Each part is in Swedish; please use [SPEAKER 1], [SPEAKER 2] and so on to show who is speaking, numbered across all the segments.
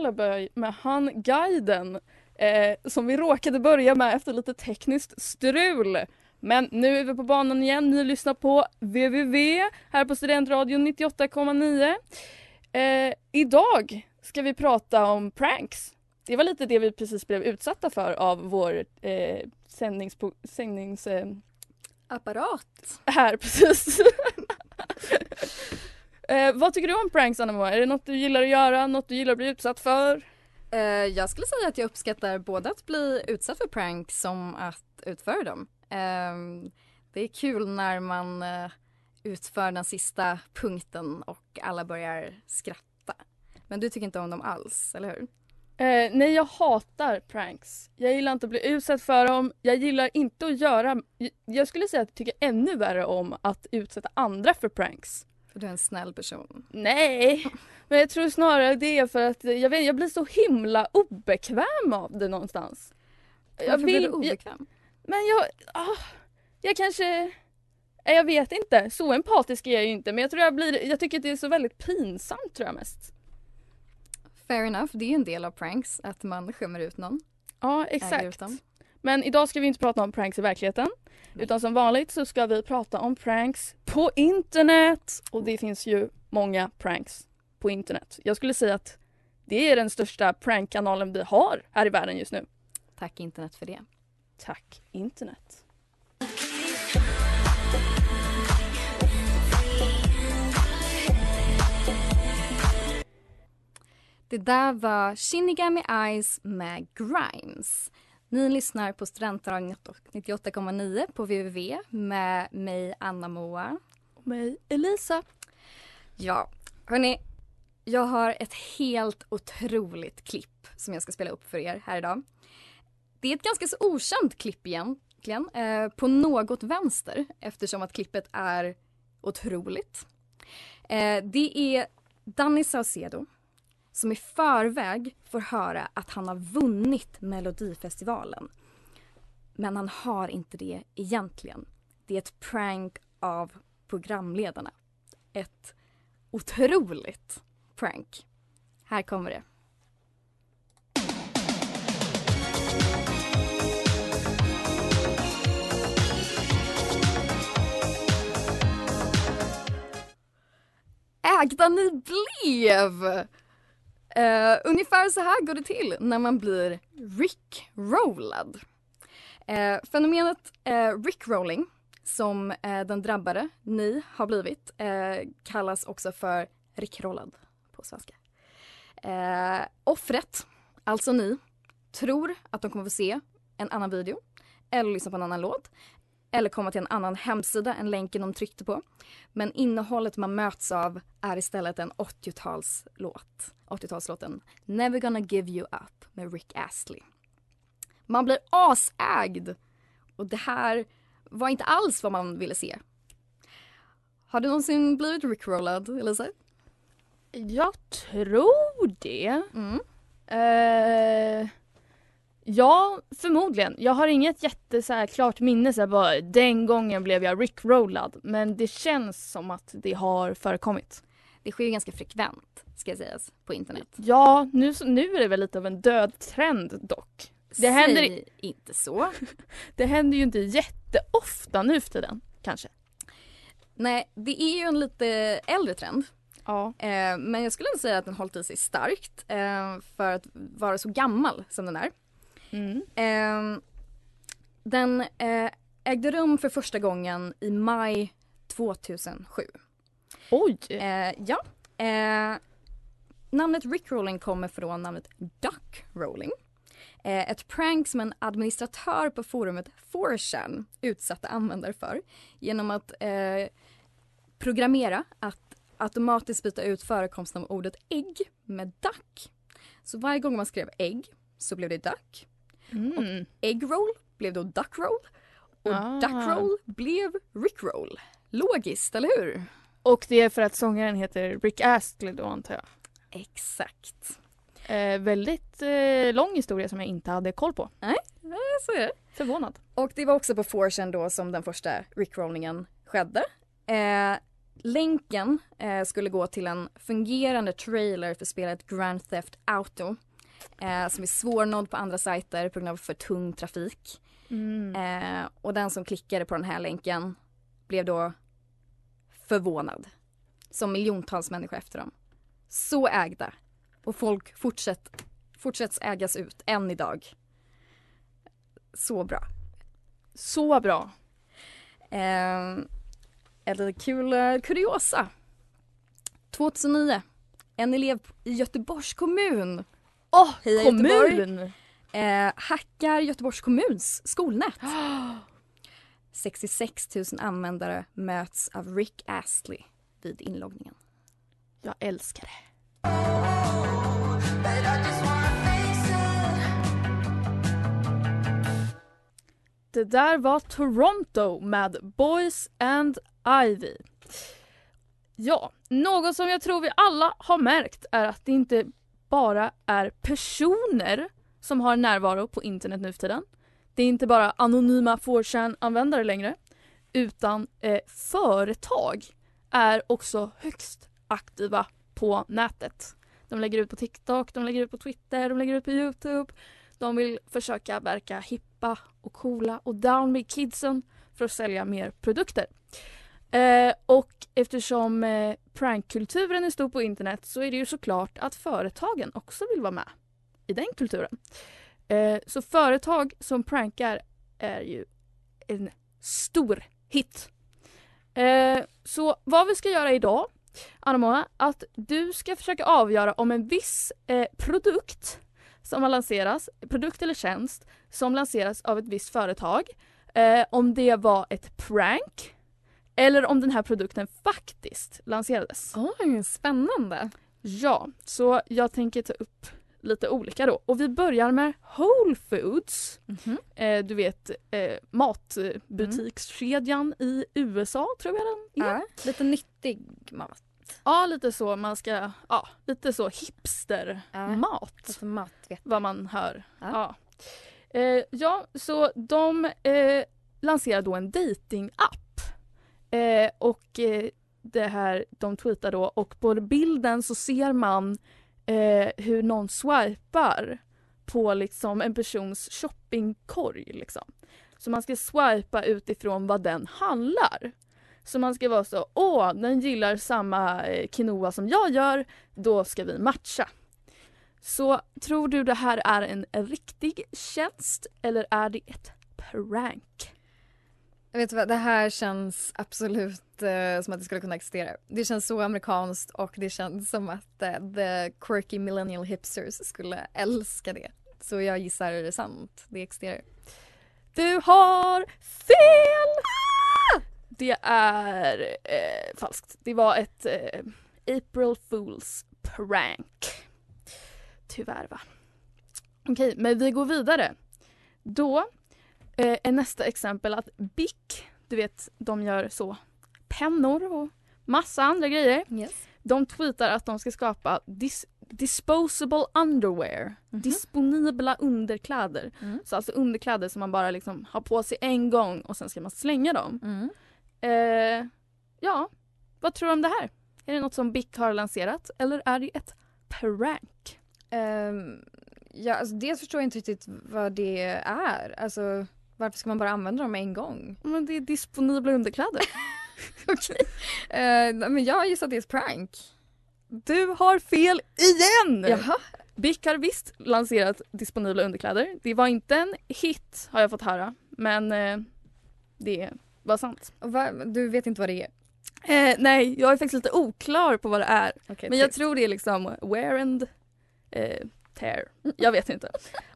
[SPEAKER 1] Lullaby med han guiden eh, som vi råkade börja med efter lite tekniskt strul. Men nu är vi på banan igen. Ni lyssnar på www här på Studentradion 98,9. Eh, idag ska vi prata om pranks. Det var lite det vi precis blev utsatta för av vår eh, sändnings... sändnings eh, här precis. eh, vad tycker du om pranks Anna? Är det något du gillar att göra? Något du gillar att bli utsatt för?
[SPEAKER 2] Eh, jag skulle säga att jag uppskattar både att bli utsatt för prank som att utföra dem. Ehm, det är kul när man eh, utför den sista punkten och alla börjar skratta. Men du tycker inte om dem alls, eller hur?
[SPEAKER 1] Eh, nej, jag hatar pranks. Jag gillar inte att bli utsatt för dem. Jag gillar inte att göra... Jag skulle säga att jag tycker ännu värre om att utsätta andra för pranks.
[SPEAKER 2] För du är en snäll person.
[SPEAKER 1] Nej, men jag tror snarare det är för att jag, vet, jag blir så himla obekväm av det någonstans.
[SPEAKER 2] Varför blir du
[SPEAKER 1] jag,
[SPEAKER 2] obekväm?
[SPEAKER 1] men jag, ah, jag kanske, jag vet inte. Så empatisk är jag ju inte men jag tror jag blir, jag tycker att det är så väldigt pinsamt tror jag mest.
[SPEAKER 2] Fair enough, det är ju en del av pranks att man skämmer ut någon.
[SPEAKER 1] Ja exakt. Men idag ska vi inte prata om pranks i verkligheten. Utan som vanligt så ska vi prata om pranks på internet. Och det finns ju många pranks på internet. Jag skulle säga att det är den största prankkanalen vi har här i världen just nu.
[SPEAKER 2] Tack internet för det.
[SPEAKER 1] Tack internet.
[SPEAKER 2] Det där var Shinigami Eyes med Grimes. Ni lyssnar på Studentradion 98,9 på www med mig Anna Moa.
[SPEAKER 1] Och mig Elisa.
[SPEAKER 2] Ja, hörni. Jag har ett helt otroligt klipp som jag ska spela upp för er här idag. Det är ett ganska så okänt klipp egentligen, eh, på något vänster eftersom att klippet är otroligt. Eh, det är Danny Saucedo som i förväg får höra att han har vunnit Melodifestivalen. Men han har inte det egentligen. Det är ett prank av programledarna. Ett otroligt prank. Här kommer det. Ägda ni blev! Uh, ungefär så här går det till när man blir rickrollad. Uh, fenomenet uh, rickrolling, som uh, den drabbade, ni, har blivit, kallas också för rickrollad på svenska. Uh, offret, alltså ni, tror att de kommer få se en annan video eller lyssna på en annan låt eller komma till en annan hemsida än länken de tryckte på. Men innehållet man möts av är istället en 80-talslåt. 80-talslåten Never gonna give you up med Rick Astley. Man blir asägd och det här var inte alls vad man ville se. Har du någonsin blivit rickrollad, Elisa?
[SPEAKER 1] Jag tror det.
[SPEAKER 2] Mm.
[SPEAKER 1] Eh, Ja, förmodligen. Jag har inget jätte så här, klart minne så här, bara den gången blev jag rickrollad. Men det känns som att det har förekommit.
[SPEAKER 2] Det sker ju ganska frekvent, ska sägas, på internet.
[SPEAKER 1] Ja, nu, nu är det väl lite av en död trend dock. Det händer,
[SPEAKER 2] Säg inte så.
[SPEAKER 1] det händer ju inte jätteofta nu för tiden, kanske.
[SPEAKER 2] Nej, det är ju en lite äldre trend.
[SPEAKER 1] Ja.
[SPEAKER 2] Eh, men jag skulle ändå säga att den hållit i sig starkt eh, för att vara så gammal som den är.
[SPEAKER 1] Mm.
[SPEAKER 2] Eh, den eh, ägde rum för första gången i maj 2007.
[SPEAKER 1] Oj!
[SPEAKER 2] Eh, ja. Eh, namnet Rickrolling kommer från namnet Duckrolling. Eh, ett prank som en administratör på forumet 4chan utsatte användare för genom att eh, programmera att automatiskt byta ut förekomsten av ordet ägg med duck. Så varje gång man skrev ägg så blev det duck.
[SPEAKER 1] Mm.
[SPEAKER 2] Eggroll blev då duckroll och
[SPEAKER 1] Ah.
[SPEAKER 2] duckroll blev rickroll. Logiskt, eller hur?
[SPEAKER 1] Och det är för att sångaren heter Rick Astley då antar jag.
[SPEAKER 2] Exakt.
[SPEAKER 1] Eh, väldigt eh, lång historia som jag inte hade koll på.
[SPEAKER 2] Eh, Så är det.
[SPEAKER 1] Förvånad.
[SPEAKER 2] Och det var också på 4chan då som den första rickrollningen skedde. Eh, länken eh, skulle gå till en fungerande trailer för spelet Grand Theft Auto. Eh, som är svårnådd på andra sajter på grund av för tung trafik.
[SPEAKER 1] Mm.
[SPEAKER 2] Eh, och den som klickade på den här länken blev då förvånad. Som miljontals människor efter dem. Så ägda. Och folk fortsätt, fortsätts ägas ut än idag. Så bra.
[SPEAKER 1] Så bra.
[SPEAKER 2] Eh, lite kul eh, kuriosa. 2009. En elev i Göteborgs kommun
[SPEAKER 1] Åh,
[SPEAKER 2] Heja
[SPEAKER 1] kommun!
[SPEAKER 2] eh, hackar Göteborgs kommuns skolnät. 66 000 användare möts av Rick Astley vid inloggningen.
[SPEAKER 1] Jag älskar det. Det där var Toronto med Boys and Ivy. Ja, något som jag tror vi alla har märkt är att det inte bara är personer som har närvaro på internet nu för tiden. Det är inte bara anonyma 4chan-användare längre. Utan eh, företag är också högst aktiva på nätet. De lägger ut på TikTok, de lägger ut på Twitter, de lägger ut på Youtube. De vill försöka verka hippa och coola och down med kidsen för att sälja mer produkter. Eh, och eftersom eh, prankkulturen är stor på internet så är det ju såklart att företagen också vill vara med i den kulturen. Eh, så företag som prankar är ju en stor hit. Eh, så vad vi ska göra idag, Anna-Mona, att du ska försöka avgöra om en viss eh, produkt som har lanserats, produkt eller tjänst som lanseras av ett visst företag, eh, om det var ett prank eller om den här produkten faktiskt lanserades.
[SPEAKER 2] Oj, spännande.
[SPEAKER 1] Ja, så jag tänker ta upp lite olika då. Och vi börjar med Whole Foods.
[SPEAKER 2] Mhm.
[SPEAKER 1] Eh, du vet eh, matbutikskedjan i USA tror jag den är.
[SPEAKER 2] Ja, lite nyttig mat.
[SPEAKER 1] Ja, lite så. Man ska, ja, lite så hipster-mat.
[SPEAKER 2] Lite matvet.
[SPEAKER 1] Vad man hör.
[SPEAKER 2] Ja.
[SPEAKER 1] Ja, eh, ja så de eh, lanserar då en dating-app. Eh, och eh, det här, de tweetar då och på bilden så ser man eh, hur någon swipar på liksom en persons shoppingkorg. Liksom. Så man ska swipa utifrån vad den handlar. Så man ska vara så, åh, den gillar samma eh, quinoa som jag gör, då ska vi matcha. Så tror du det här är en riktig tjänst eller är det ett prank?
[SPEAKER 2] Vet du vad, det här känns absolut eh, som att det skulle kunna existera. Det känns så amerikanskt och det känns som att eh, the quirky millennial hipsters skulle älska det. Så jag gissar det är sant, det existerar.
[SPEAKER 1] Du har fel! Det är eh, falskt. Det var ett eh, April Fools prank. Tyvärr va. Okej, men vi går vidare. Då eh, är nästa exempel att Bic, du vet de gör så pennor och massa andra grejer.
[SPEAKER 2] Yes.
[SPEAKER 1] De tweetar att de ska skapa dis- disposable underwear.
[SPEAKER 2] Mhm.
[SPEAKER 1] Disponibla underkläder.
[SPEAKER 2] Mm.
[SPEAKER 1] Så alltså underkläder som man bara liksom har på sig en gång och sen ska man slänga dem.
[SPEAKER 2] Mm.
[SPEAKER 1] Eh, ja, vad tror du om det här? Är det något som Bic har lanserat eller är det ett prank?
[SPEAKER 2] Ehm, ja, alltså dels förstår jag inte riktigt vad det är. Alltså varför ska man bara använda dem en gång?
[SPEAKER 1] Men det är disponibla underkläder.
[SPEAKER 2] Okej. Eh, nej, men jag gissar att det är ett prank.
[SPEAKER 1] Du har fel igen!
[SPEAKER 2] Jaha.
[SPEAKER 1] Bic har visst lanserat disponibla underkläder. Det var inte en hit har jag fått höra. Men eh, det var sant.
[SPEAKER 2] Va, du vet inte vad det är?
[SPEAKER 1] Eh, nej, jag är faktiskt lite oklar på vad det är.
[SPEAKER 2] Okay,
[SPEAKER 1] Men jag tror det är liksom wear and eh, tear. Jag vet inte.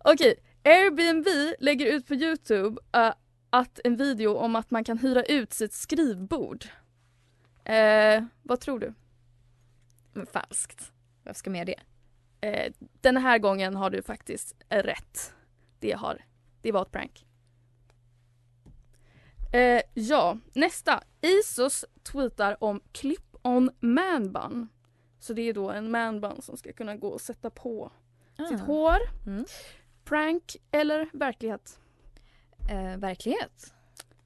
[SPEAKER 1] Okej, Airbnb lägger ut på Youtube eh, att en video om att man kan hyra ut sitt skrivbord. Eh, vad tror du?
[SPEAKER 2] Falskt. Varför ska med det?
[SPEAKER 1] Eh, den här gången har du faktiskt rätt. Det, har, det var ett prank. Ja, nästa. Isos tweetar om clip-on man-bun. Så det är då en man-bun som ska kunna gå och sätta på sitt hår.
[SPEAKER 2] Mm.
[SPEAKER 1] Prank eller verklighet?
[SPEAKER 2] Eh, verklighet.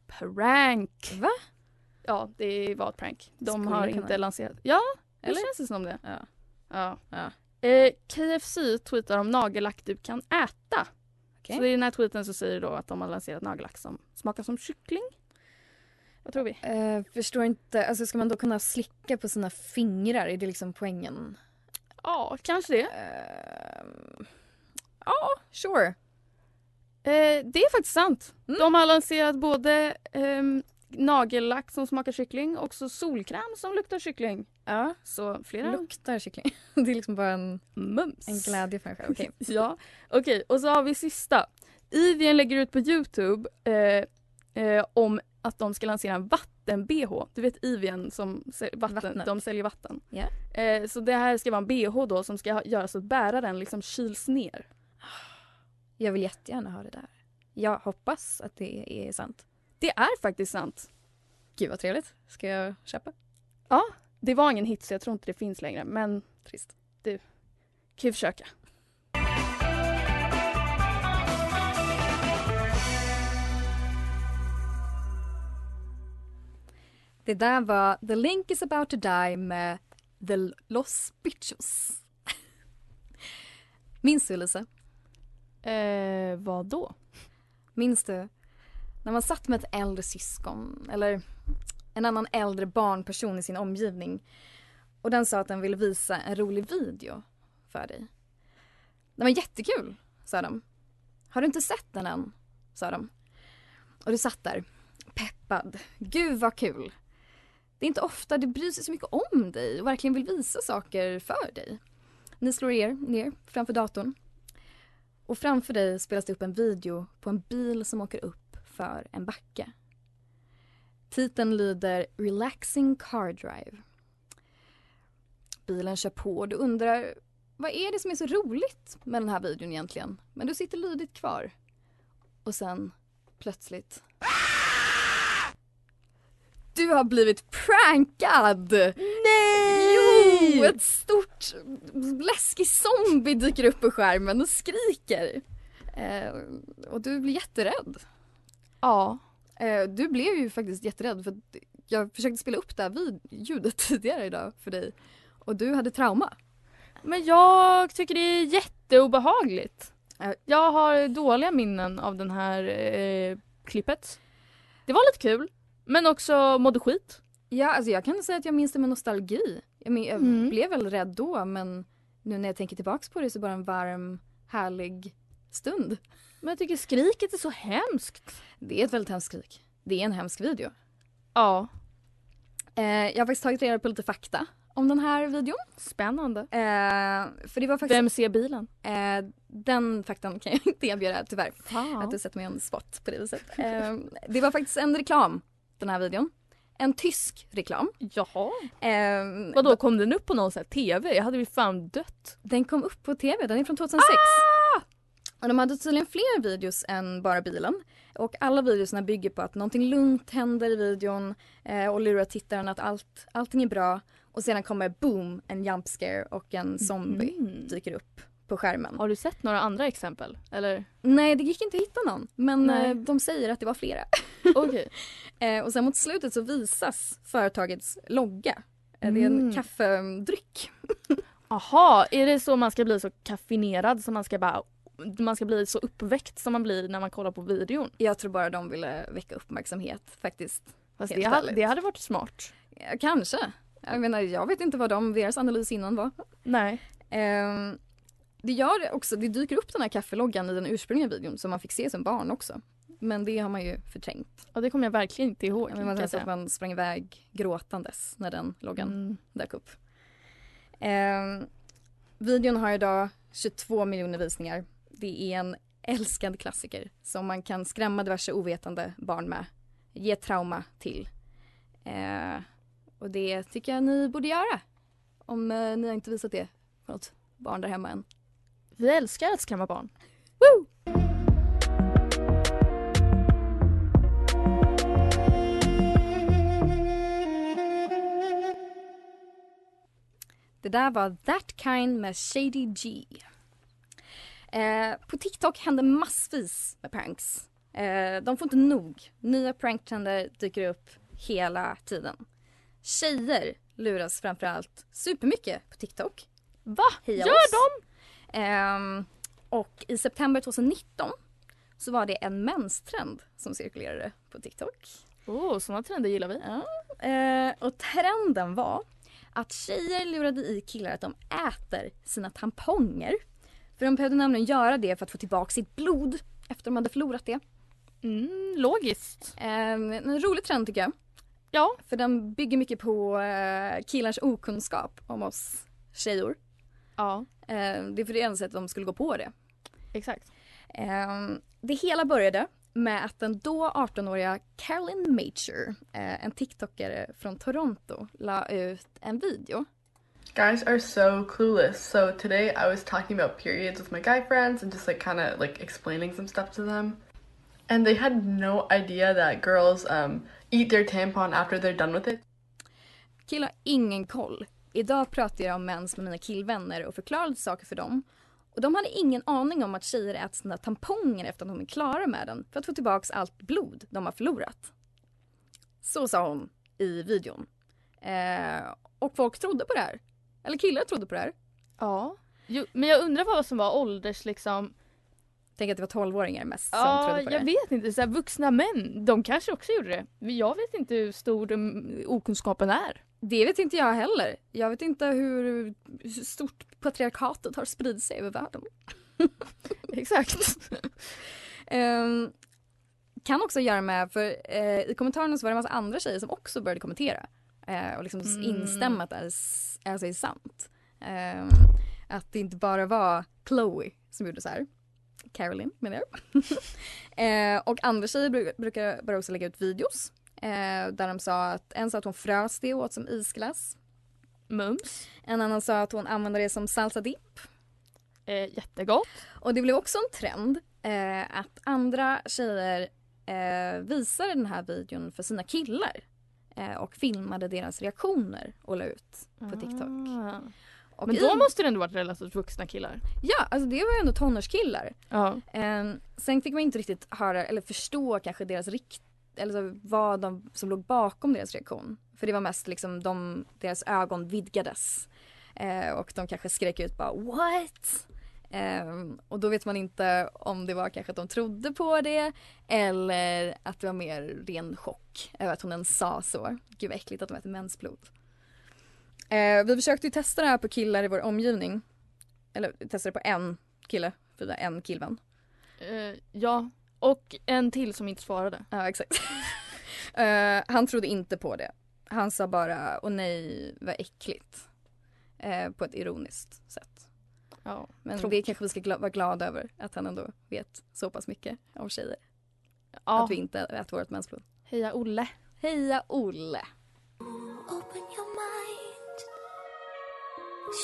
[SPEAKER 1] Prank!
[SPEAKER 2] Va?
[SPEAKER 1] Ja, det var ett prank. De
[SPEAKER 2] Skulle
[SPEAKER 1] har inte lanserat. Ja, det
[SPEAKER 2] Eller?
[SPEAKER 1] känns det som det.
[SPEAKER 2] Ja.
[SPEAKER 1] Ja.
[SPEAKER 2] Ja.
[SPEAKER 1] Eh, KFC tweetar om nagellack du kan äta.
[SPEAKER 2] Okej.
[SPEAKER 1] Så i den här tweeten så säger det då att de har lanserat nagellack som smakar som kyckling. Vad tror vi?
[SPEAKER 2] Eh, förstår inte, alltså ska man då kunna slicka på sina fingrar? Är det liksom poängen?
[SPEAKER 1] Ja, kanske det.
[SPEAKER 2] Eh, Ja, sure.
[SPEAKER 1] Eh, det är faktiskt sant.
[SPEAKER 2] Mm.
[SPEAKER 1] De har lanserat både ehm, nagellack som smakar kyckling och så solkräm som luktar kyckling.
[SPEAKER 2] Ja,
[SPEAKER 1] Så flera
[SPEAKER 2] luktar kyckling. Det är liksom bara en,
[SPEAKER 1] mums.
[SPEAKER 2] en glädje för en själv. Okej.
[SPEAKER 1] Ja, okej. Och så har vi sista. Ivien lägger ut på Youtube eh, eh, om att de ska lansera en vatten-bh. Du vet Ivien som säl- vatten,
[SPEAKER 2] Vattnet.
[SPEAKER 1] de säljer vatten.
[SPEAKER 2] Ja.
[SPEAKER 1] Eh, så det här ska vara en bh då som ska göra så att bäraren liksom kyls ner.
[SPEAKER 2] Jag vill jättegärna ha det där. Jag hoppas att det är sant.
[SPEAKER 1] Det är faktiskt sant.
[SPEAKER 2] Gud vad trevligt. Ska jag köpa?
[SPEAKER 1] Det var ingen hit så jag tror inte det finns längre men
[SPEAKER 2] Trist.
[SPEAKER 1] kan ju försöka.
[SPEAKER 2] Det där var The Link is about to die med The Los Bichos. Minns du Lisa?
[SPEAKER 1] Eh, vad då?
[SPEAKER 2] Minns du? När man satt med ett äldre syskon eller en annan äldre barnperson i sin omgivning och den sa att den ville visa en rolig video för dig. Den var jättekul, sa de. Har du inte sett den än? sa de. Och du satt där, peppad. Gud vad kul. Det är inte ofta du bryr sig så mycket om dig och verkligen vill visa saker för dig. Ni slår er ner framför datorn och framför dig spelas det upp en video på en bil som åker upp för en backe. Titeln lyder Relaxing Car Drive. Bilen kör på och du undrar vad är det som är så roligt med den här videon egentligen? Men du sitter lydigt kvar. Och sen plötsligt du har blivit prankad! Nej! Jo! Ett stort läskig zombie dyker upp på skärmen och skriker. Eh, och du blir jätterädd.
[SPEAKER 1] Ja.
[SPEAKER 2] Eh, du blev ju faktiskt jätterädd för jag försökte spela upp det här vid ljudet tidigare idag för dig. Och du hade trauma.
[SPEAKER 1] Men jag tycker det är jätteobehagligt.
[SPEAKER 2] Ja.
[SPEAKER 1] Jag har dåliga minnen av den här eh, klippet. Det var lite kul, men också mådde skit.
[SPEAKER 2] Ja, alltså jag kan säga att jag minns det med nostalgi. Jag, men, jag
[SPEAKER 1] Mm.
[SPEAKER 2] blev väl rädd då men nu när jag tänker tillbaks på det så är det bara en varm, härlig stund.
[SPEAKER 1] Men jag tycker skriket är så hemskt.
[SPEAKER 2] Det är ett väldigt hemskt skrik. Det är en hemsk video.
[SPEAKER 1] Ja,
[SPEAKER 2] Eh, jag har faktiskt tagit reda på lite fakta om den här videon.
[SPEAKER 1] spännande.
[SPEAKER 2] Eh, för det var faktiskt...
[SPEAKER 1] Vem ser bilen?
[SPEAKER 2] Eh, den faktan kan jag inte erbjuda tyvärr. Att
[SPEAKER 1] Fan.
[SPEAKER 2] du sätter mig on the spot på det viset. Eh, det var faktiskt en reklam, den här videon. En tysk reklam.
[SPEAKER 1] Jaha.
[SPEAKER 2] Eh,
[SPEAKER 1] Vadå, kom den upp på någon sån TV? Jag hade ju fan dött.
[SPEAKER 2] Den kom upp på tv, den är från 2006. Och de hade tydligen fler videos än bara bilen. Och alla videorna bygger på att någonting lugnt händer i videon eh, och lurar tittaren att allt, allting är bra. Och sedan kommer boom, en jump scare och en zombie
[SPEAKER 1] Mm.
[SPEAKER 2] dyker upp på skärmen.
[SPEAKER 1] Har du sett några andra exempel? Eller?
[SPEAKER 2] Nej, det gick inte att hitta någon. Men
[SPEAKER 1] Nej.
[SPEAKER 2] eh, de säger att det var flera.
[SPEAKER 1] Okej.
[SPEAKER 2] Eh, och sen mot slutet så visas företagets logga. Eh, det är en
[SPEAKER 1] Mm.
[SPEAKER 2] kaffedryck.
[SPEAKER 1] Aha, är det så man ska bli så kaffinerad som man ska bara man ska bli så uppväckt som man blir när man kollar på videon.
[SPEAKER 2] Jag tror bara de ville väcka uppmärksamhet faktiskt.
[SPEAKER 1] Fast det, hade,
[SPEAKER 2] ärligt.
[SPEAKER 1] det hade varit smart.
[SPEAKER 2] Ja, kanske. Jag menar, jag vet inte vad de, deras analys innan var.
[SPEAKER 1] Nej.
[SPEAKER 2] Ehm, det gör också, det dyker upp den här kaffeloggan i den ursprungliga videon som man fick se som barn också. Men det har man ju förträngt.
[SPEAKER 1] Och det kommer jag verkligen inte ihåg.
[SPEAKER 2] Jag man,
[SPEAKER 1] säga.
[SPEAKER 2] att man sprang iväg gråtandes när den loggan
[SPEAKER 1] Mm.
[SPEAKER 2] dök upp. Ehm, videon har idag 22 miljoner visningar. Det är en älskad klassiker som man kan skrämma diverse ovetande barn med. Ge trauma till. Eh, och det tycker jag ni borde göra. Om eh, ni har inte visat det för något barn där hemma än.
[SPEAKER 1] Vi älskar att skrämma barn.
[SPEAKER 2] Det där var That Kind med Shady G. Eh, på TikTok händer massvis med pranks. Eh, de får inte nog. Nya pranktrender dyker upp hela tiden. Tjejer luras framförallt supermycket på TikTok.
[SPEAKER 1] Va?
[SPEAKER 2] Heja
[SPEAKER 1] Gör
[SPEAKER 2] oss.
[SPEAKER 1] de?
[SPEAKER 2] Ehm, och i september 2019 så var det en menstrend som cirkulerade på TikTok.
[SPEAKER 1] Oh, sådana trender gillar vi.
[SPEAKER 2] Eh, och trenden var att tjejer lurade i killar att de äter sina tamponger. För de behövde nämligen göra det för att få tillbaka sitt blod efter de hade förlorat det.
[SPEAKER 1] Mm, logiskt.
[SPEAKER 2] Eh, en rolig trend tycker jag.
[SPEAKER 1] Ja.
[SPEAKER 2] För den bygger mycket på eh, killars okunskap om oss tjejor.
[SPEAKER 1] Ja,
[SPEAKER 2] Eh, det är för det enda sättet de skulle gå på det.
[SPEAKER 1] exakt.
[SPEAKER 2] Ehm, det hela började med att den då 18-åriga Carolyn Major, eh, en TikTokare från Toronto, la ut en video.
[SPEAKER 3] Guys are so clueless. So today I was talking about periods with my guy friends and just like kind of like explaining some stuff to them. And they had no idea that girls um, eat their tampon after they're done with it.
[SPEAKER 2] Killar ingen koll. Idag pratar jag om mens med mina killvänner och förklarade saker för dem. Och de hade ingen aning om att tjejer äter sina tamponger efter att de är klara med den för att få tillbaka allt blod de har förlorat. Så sa hon i videon. Eh, och folk trodde på det här. Eller killar trodde på det här.
[SPEAKER 1] Ja. Jo, men jag undrar vad som var ålders liksom.
[SPEAKER 2] Tänk att det var 12-åringar mest som
[SPEAKER 1] Ja,
[SPEAKER 2] trodde på
[SPEAKER 1] jag
[SPEAKER 2] det.
[SPEAKER 1] vet inte. Så här, vuxna män, de kanske också gjorde det. Men jag vet inte hur stor okunskapen är.
[SPEAKER 2] Det vet inte jag heller. Jag vet inte hur, stort patriarkatet har spridit sig över världen.
[SPEAKER 1] Exakt.
[SPEAKER 2] Ehm, kan också göra med, för eh, i kommentarerna så var det en massa andra tjejer som också började kommentera. Eh, och liksom
[SPEAKER 1] Mm.
[SPEAKER 2] instämma att det är, alltså är sant. Ehm, att det inte bara var Chloe som gjorde så här. Caroline menar jag. eh, och andra tjejer bru- brukar börja också lägga ut videos. Eh, där de sa att en sa att hon frös det och åt som isglass.
[SPEAKER 1] Mums.
[SPEAKER 2] En annan sa att hon använde det som salsa dip.
[SPEAKER 1] Eh, jättegott.
[SPEAKER 2] Och det blev också en trend eh, att andra tjejer eh, visade den här videon för sina killar. Eh, och filmade deras reaktioner och la ut på TikTok.
[SPEAKER 1] Ah. Men
[SPEAKER 2] i-
[SPEAKER 1] då måste det ändå varit relativt vuxna killar.
[SPEAKER 2] Ja, alltså det var ju ändå tonårskillar.
[SPEAKER 1] Ja.
[SPEAKER 2] Eh, sen fick man inte riktigt höra eller förstå kanske deras rikt eller så, vad de, som låg bakom deras reaktion. För det var mest liksom de, deras ögon vidgades. Eh, och de kanske skrek ut bara what? Eh, och då vet man inte om det var kanske att de trodde på det eller att det var mer ren chock över att hon ens sa så. Gud vad äckligt att de äter mensblod. Eh, vi försökte ju testa det här på killar i vår omgivning. Eller testade på en kille, för det en killvän.
[SPEAKER 1] Eh, ja. Och en till som inte svarade.
[SPEAKER 2] Ja, exakt. Eh, han trodde inte på det. Han sa bara, åh nej, vad äckligt. Eh, på ett ironiskt sätt.
[SPEAKER 1] Ja.
[SPEAKER 2] Men
[SPEAKER 1] Tråkigt.
[SPEAKER 2] det kanske vi ska gla- vara glada över, att han ändå vet så pass mycket om tjejer.
[SPEAKER 1] ja.
[SPEAKER 2] Att vi inte äter vårt mensblod.
[SPEAKER 1] Heja Olle.
[SPEAKER 2] Heja Olle!
[SPEAKER 4] Open your mind.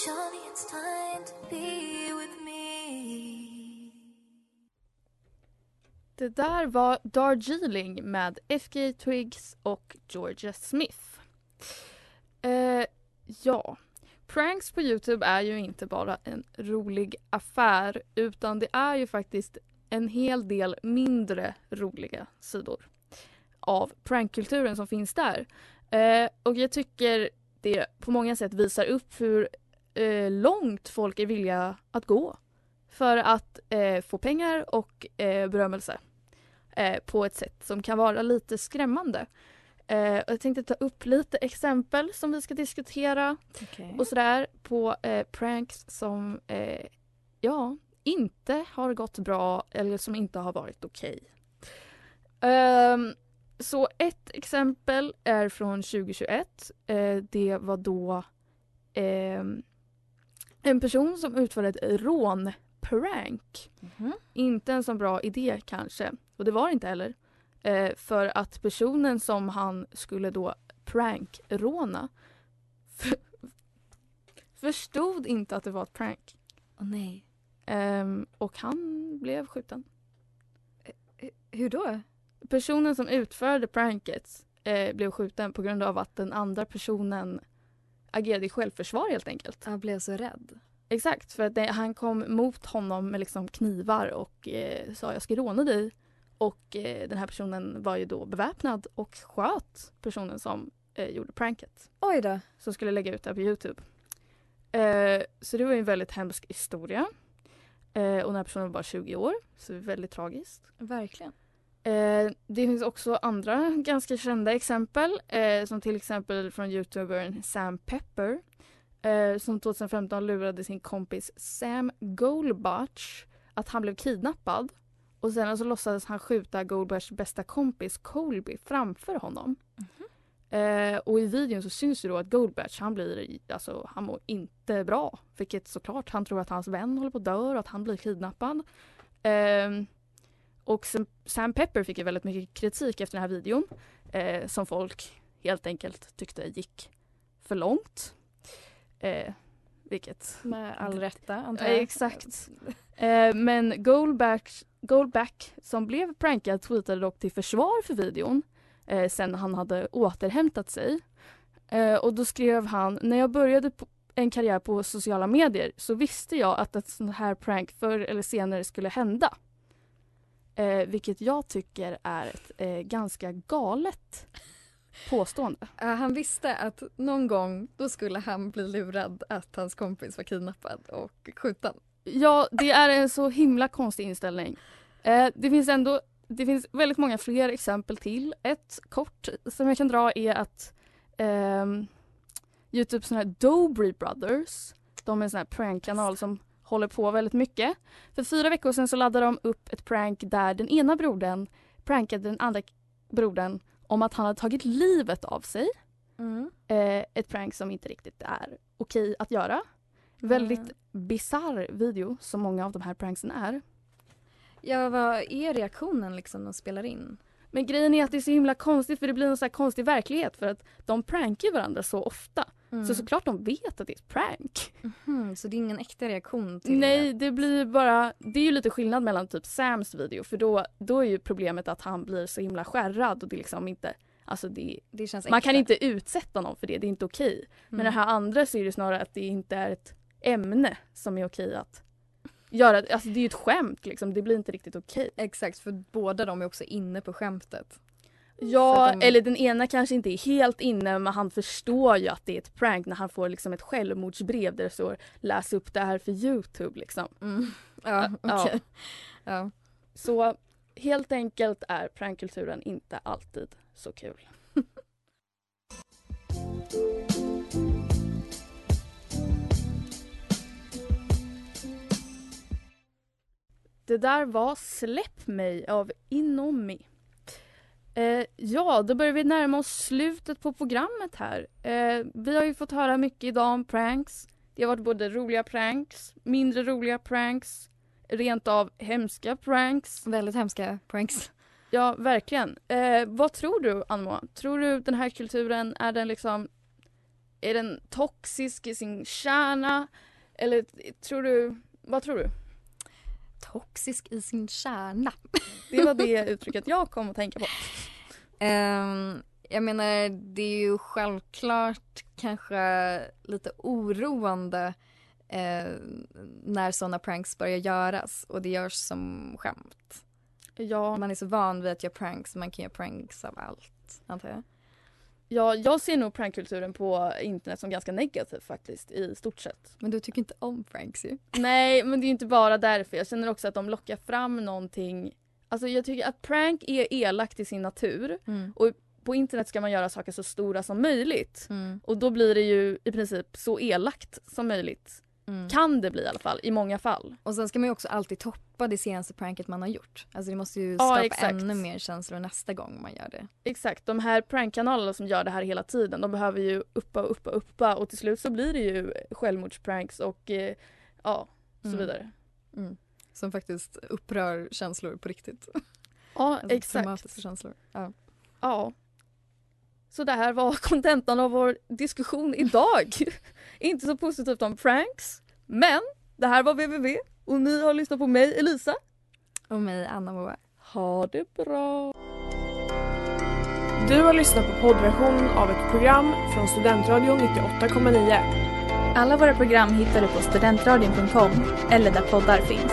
[SPEAKER 4] Surely it's time to be with me.
[SPEAKER 1] Det där var Darjeeling med FK Twigs och Georgia Smith. Eh, ja, pranks på Youtube är ju inte bara en rolig affär utan det är ju faktiskt en hel del mindre roliga sidor av prankkulturen som finns där. Eh, och jag tycker det på många sätt visar upp hur eh, långt folk är villiga att gå för att eh, få pengar och eh, berömmelse eh, på ett sätt som kan vara lite skrämmande. Eh, jag tänkte ta upp lite exempel som vi ska diskutera och sådär på eh, pranks som eh, ja, inte har gått bra eller som inte har varit okej. Ehm, så ett exempel är från 2021. Eh, det var då ehm, en person som utförde ett rånprank.
[SPEAKER 2] Mhm.
[SPEAKER 1] Inte en så bra idé kanske. Och det var det inte heller. Eh, för att personen som han skulle då prankråna f- förstod inte att det var ett prank.
[SPEAKER 2] Åh nej.
[SPEAKER 1] Ehm, och han blev skjuten.
[SPEAKER 2] Hur då?
[SPEAKER 1] Personen som utförde pranket eh, blev skjuten på grund av att den andra personen agerade i självförsvar helt enkelt.
[SPEAKER 2] Jag blev så rädd.
[SPEAKER 1] Exakt, för att det, han kom mot honom med liksom knivar och eh, sa jag ska råna dig. Och eh, den här personen var ju då beväpnad och sköt personen som eh, gjorde pranket.
[SPEAKER 2] Oj då.
[SPEAKER 1] Som skulle lägga ut det här på Youtube. Eh, så det var ju en väldigt hemsk historia. Eh, och den här personen var bara 20 år, så det är väldigt tragiskt.
[SPEAKER 2] Verkligen.
[SPEAKER 1] Eh, det finns också andra ganska kända exempel som till exempel från youtubern Sam Pepper eh, som 2015 lurade sin kompis Sam Goldbach att han blev kidnappad och sen så låtsades han skjuta Goldbachs bästa kompis Colby framför honom. Eh, och i videon så syns ju då att Goldbach han blir, alltså han mår inte bra. Vilket såklart, han tror att hans vän håller på att dö och att han blir kidnappad. Ehm, och Sam- Sam Pepper fick ju väldigt mycket kritik efter den här videon. Eh, som folk helt enkelt tyckte gick för långt. Eh, vilket
[SPEAKER 2] Med all rätta antar
[SPEAKER 1] Ja,
[SPEAKER 2] jag.
[SPEAKER 1] exakt. Eh, men Goldback, Goldback som blev prankad tweetade dock till försvar för videon eh, sen han hade återhämtat sig. Eh, och då skrev han, när jag började en karriär på sociala medier så visste jag att ett sånt här prank förr eller senare skulle hända. Eh, vilket jag tycker är ett eh, ganska galet påstående.
[SPEAKER 2] Ja, han visste att någon gång då skulle han bli lurad att hans kompis var kidnappad och skjuten.
[SPEAKER 1] Ja, det är en så himla konstig inställning. Eh, det finns ändå det finns väldigt många fler exempel till. Ett kort som jag kan dra är att ehm, Youtubes såna här Dobry Brothers, de är en sån här prankkanal som håller på väldigt mycket. För fyra veckor sedan så laddade de upp ett prank där den ena brodern prankade den andra brodern om att han hade tagit livet av sig. Eh, ett prank som inte riktigt är okej att göra. Väldigt bizarr video som många av de här pranksen är.
[SPEAKER 2] Ja, vad är reaktionen liksom när de spelar in?
[SPEAKER 1] Men grejen är att det är så himla konstigt för det blir en så konstig verklighet för att de prankar varandra så ofta.
[SPEAKER 2] Mm.
[SPEAKER 1] Så såklart de vet att det är ett prank.
[SPEAKER 2] Mhm, så det är ingen äkta reaktion till
[SPEAKER 1] Nej,
[SPEAKER 2] det?
[SPEAKER 1] blir bara... Det är ju lite skillnad mellan typ Sams video för då, då är ju problemet att han blir så himla skärrad och det är liksom inte... Alltså det,
[SPEAKER 2] Det känns
[SPEAKER 1] man kan
[SPEAKER 2] äkta.
[SPEAKER 1] inte utsätta någon för det, det är inte okej. Men
[SPEAKER 2] Mm.
[SPEAKER 1] det här andra så är det snarare att det inte är ett ämne som är okej att göra. Alltså det är ju ett skämt liksom, det blir inte riktigt okej.
[SPEAKER 2] Exakt, för båda de är också inne på skämtet.
[SPEAKER 1] Ja,
[SPEAKER 2] de-
[SPEAKER 1] eller den ena kanske inte är helt inne men han förstår ju att det är ett prank när han får liksom ett självmordsbrev där det står läs upp det här för Youtube liksom.
[SPEAKER 2] Mm. Ja,
[SPEAKER 1] Ja.
[SPEAKER 2] okej. Ja.
[SPEAKER 1] Så helt enkelt är prankkulturen inte alltid så kul. Det där var Släpp mig av Inomi. Eh, ja, då börjar vi närma oss slutet på programmet här. Eh, vi har ju fått höra mycket idag om pranks. Det har varit både roliga pranks, mindre roliga pranks, rent av hemska pranks.
[SPEAKER 2] Väldigt hemska pranks.
[SPEAKER 1] Ja, verkligen. Eh, vad tror du, Anna Tror du den här kulturen, är den liksom är den toxisk i sin kärna? Eller tror du, vad tror du?
[SPEAKER 2] toxisk i sin kärna.
[SPEAKER 1] Det var det uttrycket jag kom att tänka på.
[SPEAKER 2] Ehm, jag menar, det är ju självklart kanske lite oroande eh, när sådana pranks börjar göras och det görs som skämt.
[SPEAKER 1] Ja,
[SPEAKER 2] Man är så van vid att göra pranks, man kan göra pranks av allt, antar jag.
[SPEAKER 1] ja, jag ser nog prankkulturen på internet som ganska negativ faktiskt i stort sett.
[SPEAKER 2] Men du tycker inte om pranks ju.
[SPEAKER 1] Nej, men det är ju inte bara därför. Jag känner också att de lockar fram någonting. Alltså jag tycker att prank är elakt i sin natur.
[SPEAKER 2] Mm.
[SPEAKER 1] På internet ska man göra saker så stora som möjligt.
[SPEAKER 2] Mm.
[SPEAKER 1] Och då blir det ju i princip så elakt som möjligt.
[SPEAKER 2] Mm.
[SPEAKER 1] Kan det bli i alla fall, i många fall.
[SPEAKER 2] Och sen ska man ju också alltid toppa det senaste pranket man har gjort. Alltså det måste ju
[SPEAKER 1] Ja,
[SPEAKER 2] skapa
[SPEAKER 1] exakt.
[SPEAKER 2] ännu mer känslor nästa gång man gör det.
[SPEAKER 1] Exakt, de här prankkanalerna som gör det här hela tiden, de behöver ju uppa, uppa, uppa och till slut så blir det ju självmordspranks och eh, ja, så
[SPEAKER 2] Mm.
[SPEAKER 1] vidare.
[SPEAKER 2] Mm. Som faktiskt upprör känslor på riktigt.
[SPEAKER 1] Ja,
[SPEAKER 2] Alltså
[SPEAKER 1] exakt.
[SPEAKER 2] traumatiska känslor. Ja.
[SPEAKER 1] Ja. Så det här var kontentan av vår diskussion idag. Inte så positivt om pranks, men det här var www och ni har lyssnat på mig Elisa.
[SPEAKER 2] Och mig, Anna Moa.
[SPEAKER 1] Ha det bra!
[SPEAKER 5] Du har lyssnat på poddversion av ett program från Studentradion 98,9.
[SPEAKER 6] Alla våra program hittar du på studentradion.com eller där poddar finns.